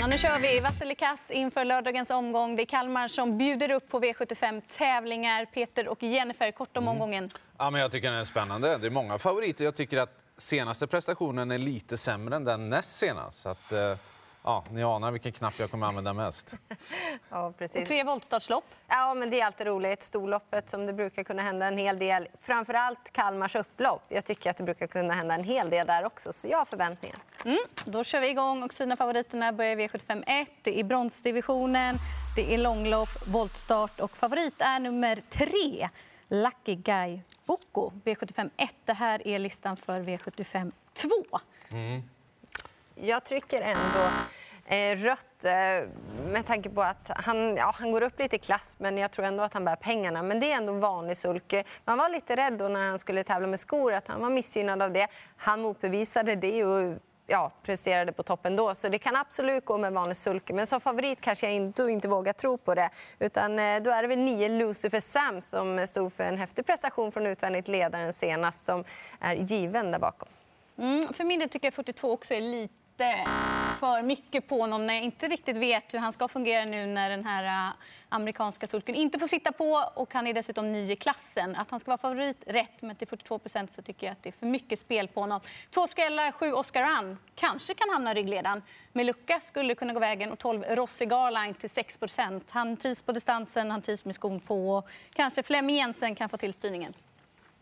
Ja, nu kör vi Vasilikass inför lördagens omgång. Det är Kalmar som bjuder upp på V75-tävlingar. Peter och Jennifer, kort om omgången. Ja, men jag tycker den är spännande. Det är många favoriter. Jag tycker att senaste prestationen är lite sämre än den näst senast. Så att, eh, ja, ni anar vilken knapp jag kommer använda mest. Ja, Och precis. tre voltstartslopp. Ja, men det är alltid roligt. Storloppet som det brukar kunna hända en hel del. Framförallt Kalmars upplopp. Jag tycker att det brukar kunna hända en hel del där också, så jag har förväntningar. Mm, då kör vi igång och syna favoriterna börjar i V75 1. Det är bronsdivisionen, det är långlopp, voltstart och favorit är nummer tre, Lucky Guy Boko. V75 1. Det här är listan för V75 2. Jag trycker ändå eh, rött eh, med tanke på att han, ja, han går upp lite i klass men jag tror ändå att han bär pengarna. Men det är ändå vanlig sulke. Man var lite rädd då när han skulle tävla med skor att han var missgynnad av det. Han motbevisade det och ja, presterade på toppen då. Så det kan absolut gå med vanlig sulke. Men som favorit kanske jag inte, inte vågar tro på det. Utan eh, då är det väl nio Lucifer Sam som stod för en häftig prestation från utvändigt ledaren senast som är given där bakom. Mm, för min del tycker jag 42 också är lite för mycket på honom när jag inte riktigt vet hur han ska fungera nu när den här äh, amerikanska sulken inte får sitta på och han är dessutom ny i klassen. Att han ska vara favorit rätt, men till 42 procent så tycker jag att det är för mycket spel på honom. Två skrällar, sju Oscar Rand, kanske kan hamna i ryggledaren. Med lucka skulle kunna gå vägen och 12 Rossi Garline till 6 procent. Han trivs på distansen, han trivs med skon på kanske Flemming Jensen kan få till styrningen.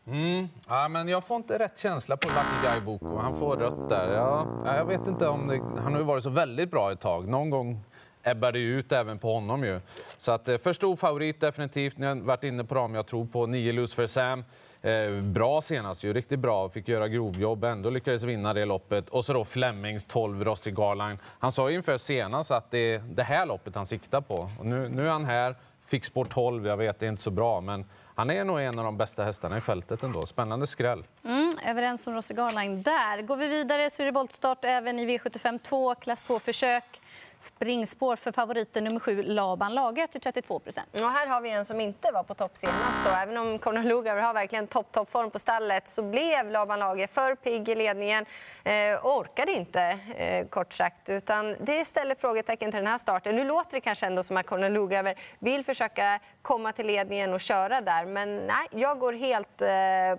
Mm. Ja, men jag får inte rätt känsla på Lucky Guy Boko. Han får rött där. Ja, jag vet inte om det, han har ju varit så väldigt bra ett tag. Någon gång ebbar det ju ut även på honom. Ju. Så att, eh, för stor favorit definitivt. Ni har varit inne på dem. Jag tror på 9 för Sam. Eh, bra senast, ju. riktigt bra. Fick göra grovjobb, ändå lyckades vinna det loppet. Och så då Flemings 12 Rossi Garline. Han sa ju inför senast att det är det här loppet han siktar på. Och nu, nu är han här, fick spår 12. Jag vet, det är inte så bra, men han är nog en av de bästa hästarna i fältet ändå. Spännande skräll. Mm, överens om Rossi Garline där. Går vi vidare så är det voltstart även i V75 2, klass 2-försök. Springspår för favoriten nummer 7, Laban Lager till 32. Och här har vi en som inte var på topp senast. Då. Även om Conor Lugar har verkligen topp, toppform på stallet så blev Laban Lager för pigg i ledningen eh, orkade inte, eh, kort sagt. Utan det ställer frågetecken till den här starten. Nu låter det kanske ändå som att Conor Lugar vill försöka komma till ledningen och köra där. Men nej, jag går helt eh,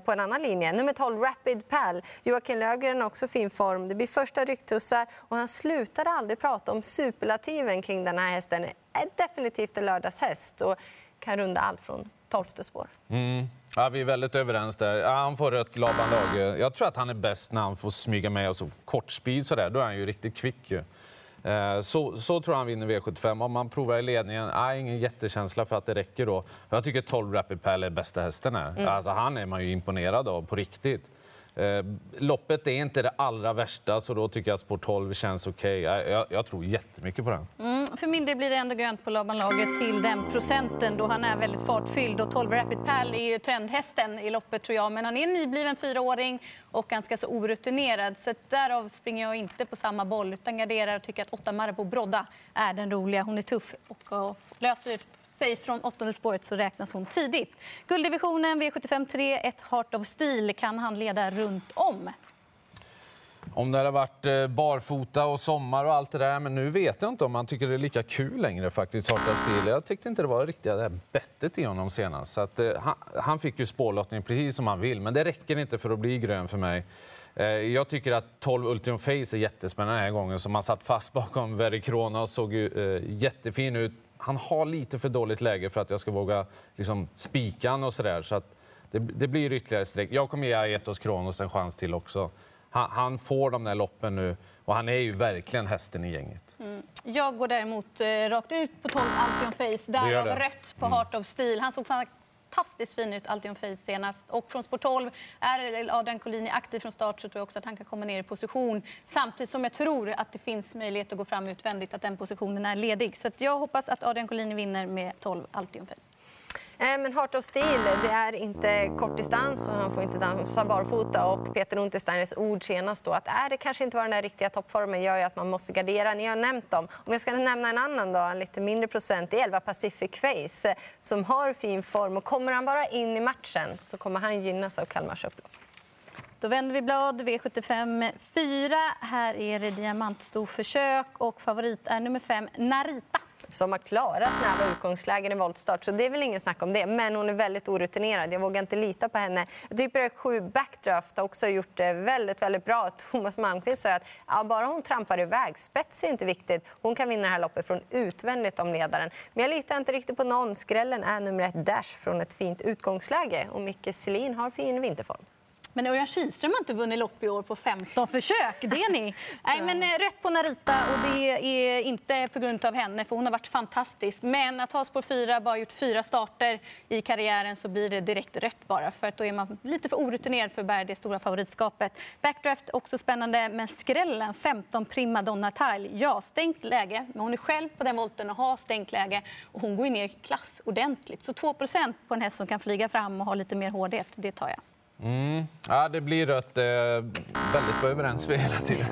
på en annan linje. Nummer 12, Rapid Pal. Joakim Lögren har också fin form. Det blir första rycktussar och han slutar aldrig prata om superlativen kring den här hästen. Är definitivt en lördagshäst och kan runda allt från 12 spår. Ja, vi är väldigt överens där. Ja, han får rött Laban Lager. Jag tror att han är bäst när han får smyga med och så kort speed sådär. Då är han ju riktigt kvick ju. Eh, Så, så tror jag han vinner V75. Om man provar i ledningen, nej, ingen jättekänsla för att det räcker då. Jag tycker 12 Rapid Pal är bästa hästen här. Alltså, han är man ju imponerad av på riktigt. Eh, loppet är inte det allra värsta, så då tycker jag att spår 12 känns okej. Jag, jag, jag tror jättemycket på den. Mm, för min del blir det ändå grönt på Laban Lager till den procenten då han är väldigt fartfylld. Och 12 Rapid Pal är ju trendhästen i loppet tror jag. Men han är en nybliven fyraåring och ganska så orutinerad. Så därav springer jag inte på samma boll utan garderar och tycker att 8 Marabou Brodda är den roliga. Hon är tuff och, och löser sig från åttonde spåret så räknas hon tidigt. Gulddivisionen V75 3, ett Heart of Steel. Kan han leda runt om? Om det hade varit eh, barfota och sommar och allt det där, men nu vet jag inte om man tycker det är lika kul längre faktiskt, Heart of Steel. Jag tyckte inte det var riktigt det här bettet i honom senast. Så att, eh, han, han fick ju spårlottning precis som han vill, men det räcker inte för att bli grön för mig. Eh, jag tycker att 12 Ultimate Face är jättespännande den här gången, som han satt fast bakom Very Krona och såg ju eh, jättefin ut. Han har lite för dåligt läge för att jag ska våga liksom, spika och sådär. Så att det, det blir ytterligare streck. Jag kommer ge Aetos Kronos en chans till också. Han, han får de där loppen nu och han är ju verkligen hästen i gänget. Jag går däremot eh, rakt ut på 12 Altion Face. Därav? Mm. rött på Heart of Steel. Han såg fantastiskt fin ut, Altion Face senast. Och från spår 12 är Adrian Collini aktiv från start så tror jag också att han kan komma ner i position. Samtidigt som jag tror att det finns möjlighet att gå fram utvändigt, att den positionen är ledig. Så att jag hoppas att Adrian Collini vinner med 12 Altion Face. Eh, men Heart of Steel, det är inte kortdistans och han får inte dansa barfota. Och Peter Untersteiners ord senast då att är det kanske inte var den där riktiga toppformen gör ju att man måste gardera. Ni har nämnt dem. Om jag ska nämna en annan då, en lite mindre procent, det är 11 Pacific Face eh, som har fin form och kommer han bara in i matchen så kommer han gynnas av Kalmars upplopp. Då vänder vi blad. V75 4. Här är det diamantstorförsök och favorit är nummer 5, Narita som har klarat snäva utgångslägen i voltstart. Så det är väl ingen snack om det. Men hon är väldigt orutinerad. Jag vågar inte lita på henne. Jag tycker att sju backdraft också gjort det väldigt, väldigt bra. Thomas Malmqvist sa att ja, bara hon trampar iväg, spets är inte viktigt. Hon kan vinna det här loppet från utvändigt om ledaren. Men jag litar inte riktigt på någon. Skrällen är nummer ett Dash från ett fint utgångsläge. Och Micke Selin har fin vinterform. Men Örjan Kihlström har inte vunnit lopp i år på 15 försök. Det är ni. Nej, men eh, rätt på Narita och det är inte på grund av henne för hon har varit fantastisk. Men att ha spår 4, bara gjort fyra starter i karriären så blir det direkt rött bara för att då är man lite för orutinerad för att bära det stora favoritskapet. Backdraft också spännande men skrällen 15 Prima Donna Tile. Ja, stängt läge, men hon är själv på den volten och har stängt läge och hon går ner i klass ordentligt. Så 2% på en häst som kan flyga fram och ha lite mer hårdhet, det tar jag. Mm. Ja, det blir rött. Eh, väldigt på överens vi hela tiden.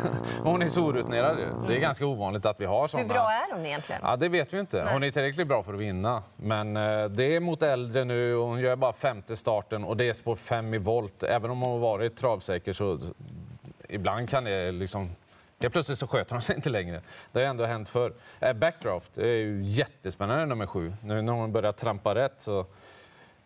Hon är så orutinerad. Det är ganska ovanligt att vi har såna. Hur bra är hon egentligen? Ja, det vet vi inte. Hon är tillräckligt bra för att vinna. Men eh, det är mot äldre nu och hon gör bara femte starten och det är spår fem i volt. Även om hon har varit travsäker så ibland kan det liksom Helt plötsligt så sköter hon sig inte längre. Det har ändå hänt förr. Eh, backdraft är ju jättespännande nummer sju. Nu när hon börjar trampa rätt så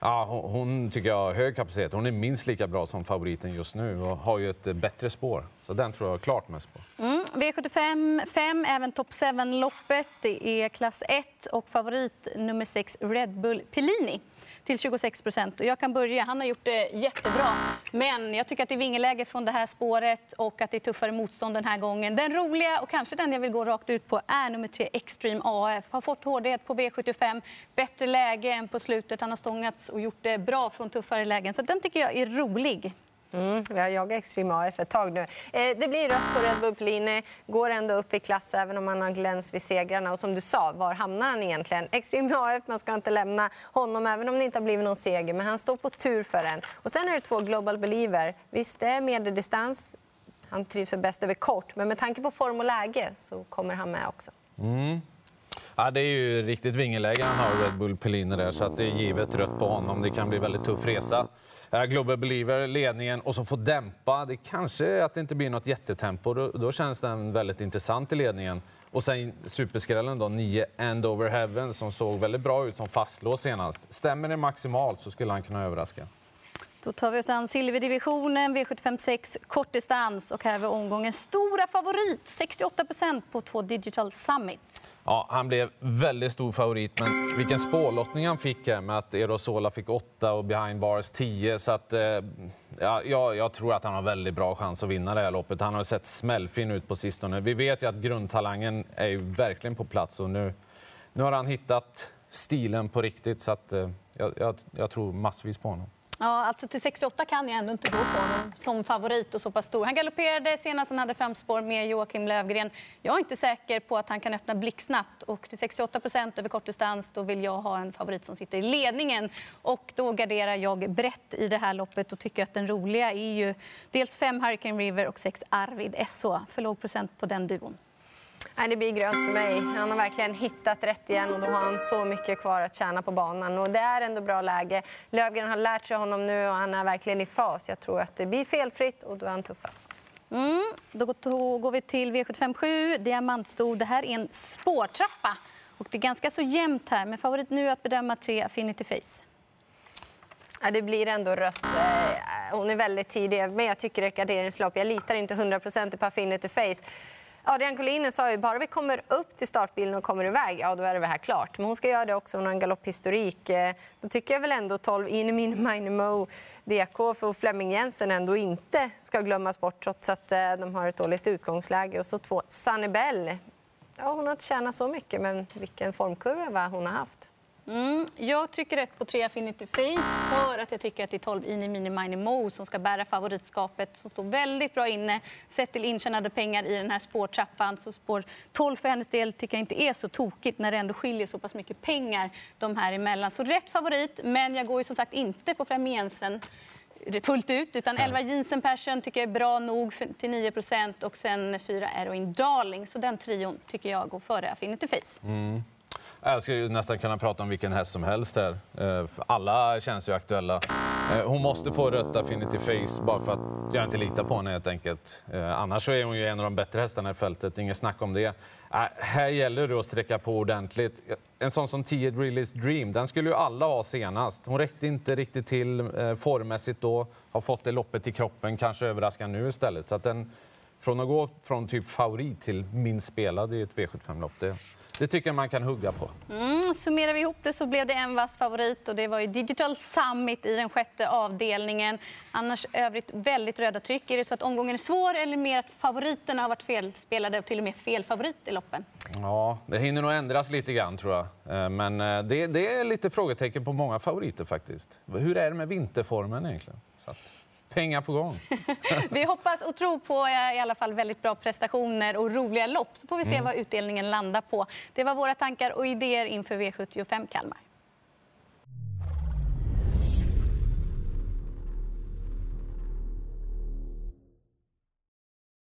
Ja, hon, hon, tycker jag har hög kapacitet. Hon är minst lika bra som favoriten just nu och har ju ett eh, bättre spår. Så den tror jag klart mest på. Mm, V75 5, även Top 7-loppet. Det är klass 1 och favorit nummer 6 Red Bull Pellini till 26 procent. Jag kan börja. Han har gjort det jättebra. Men jag tycker att det är vingeläge från det här spåret och att det är tuffare motstånd den här gången. Den roliga och kanske den jag vill gå rakt ut på är nummer 3 Extreme AF. Har fått hårdhet på V75, bättre läge än på slutet. Han har stångats och gjort det bra från tuffare lägen. Så den tycker jag är rolig. Mm, vi har jagat Extreme AF ett tag nu. Eh, det blir rött på Red Bull Pellini, går ändå upp i klass även om han har gläns vid segrarna. Och som du sa, var hamnar han egentligen? Extreme AF, man ska inte lämna honom även om det inte har blivit någon seger, men han står på tur för en. Och sen är det två Global Believer. Visst, det är medeldistans. Han trivs bäst över kort, men med tanke på form och läge så kommer han med också. Mm. Ja, det är ju riktigt vingeläge han har, Red Bull Pellini där, så att det är givet rött på honom. Det kan bli väldigt tuff resa. Global Believer ledningen och så får dämpa. Det kanske är att det inte blir något jättetempo. Då, då känns den väldigt intressant i ledningen. Och sen superskrällen då, 9 End Over Heaven som såg väldigt bra ut som fastlås senast. Stämmer det maximalt så skulle han kunna överraska. Då tar vi oss an silverdivisionen, V756 kortdistans. Och här har vi omgångens stora favorit, 68% på två Digital Summit. Ja, han blev väldigt stor favorit, men vilken spårlottning han fick här med att Erosola fick 8 och Behind Bars 10. Så att, eh, ja, jag, jag, tror att han har väldigt bra chans att vinna det här loppet. Han har sett smällfin ut på sistone. Vi vet ju att grundtalangen är ju verkligen på plats och nu, nu har han hittat stilen på riktigt. Så att, eh, jag, jag, jag tror massvis på honom. Ja, alltså till 68 kan jag ändå inte gå på honom som favorit och så pass stor. Han galopperade senast han hade framspår med Joakim Lövgren. Jag är inte säker på att han kan öppna blixtsnabbt och till 68 procent över kortdistans då vill jag ha en favorit som sitter i ledningen och då garderar jag brett i det här loppet och tycker att den roliga är ju dels fem Hurricane River och sex Arvid SO. För låg procent på den duon. Nej, det blir grönt för mig. Han har verkligen hittat rätt igen och då har han så mycket kvar att tjäna på banan. Och det är ändå bra läge. Lövgren har lärt sig honom nu och han är verkligen i fas. Jag tror att det blir felfritt och då är han tuffast. Mm, då går vi till V757, diamantstor. Det här är en spårtrappa och det är ganska så jämnt här. Men favorit nu att bedöma tre Affinity Face. Ja, det blir ändå rött. Eh, hon är väldigt tidig, men jag tycker det är ett garderingslopp. Jag litar inte 100 på Affinity Face. Adrian Collini sa ju bara vi kommer upp till startbilen och kommer iväg, ja då är det här klart. Men hon ska göra det också, hon har en galopphistorik. Eh, då tycker jag väl ändå 12 in Inemin Minimo DK för Flemming Jensen ändå inte ska glömmas bort trots att eh, de har ett dåligt utgångsläge. Och så två Sanibel. Ja, hon har inte tjänat så mycket, men vilken formkurva hon har haft. Mm, jag trycker rätt på 3 Affinity Face för att jag tycker att det är 12 Ini Mini Mini Mo som ska bära favoritskapet som står väldigt bra inne sett till intjänade pengar i den här spårtrappan. Så spår 12 för hennes del tycker jag inte är så tokigt när det ändå skiljer så pass mycket pengar de här emellan. Så rätt favorit, men jag går ju som sagt inte på Flamiensen fullt ut. Utan 11 Jensen Passion tycker jag är bra nog till 9% och sen 4 Eroin Darling. Så den trion tycker jag går före Affinity Face. Mm. Jag skulle nästan kunna prata om vilken häst som helst här. Eh, alla känns ju aktuella. Eh, hon måste få rött Affinity Face bara för att jag inte litar på henne helt enkelt. Eh, annars så är hon ju en av de bättre hästarna i fältet, inget snack om det. Här gäller det att sträcka på ordentligt. En sån som 10 Realist Dream, den skulle ju alla ha senast. Hon räckte inte riktigt till formmässigt då, har fått det loppet i kroppen, kanske överraskar nu istället. Så att den, från att gå från typ favorit till minst spelad i ett V75-lopp, det, det tycker jag man kan hugga på. Mm, summerar vi ihop det så blev det en vass favorit och det var ju Digital Summit i den sjätte avdelningen. Annars övrigt väldigt röda tryck. Är det så att omgången är svår eller mer att favoriterna har varit felspelade och till och med fel favorit i loppen? Ja, det hinner nog ändras lite grann tror jag. Eh, men eh, det, det är lite frågetecken på många favoriter faktiskt. Hur är det med vinterformen egentligen? Så att pengar på gång. vi hoppas och tror på eh, i alla fall väldigt bra prestationer och roliga lopp. Så får vi se mm. vad utdelningen landar på. Det var våra tankar och idéer inför V75 Kalmar.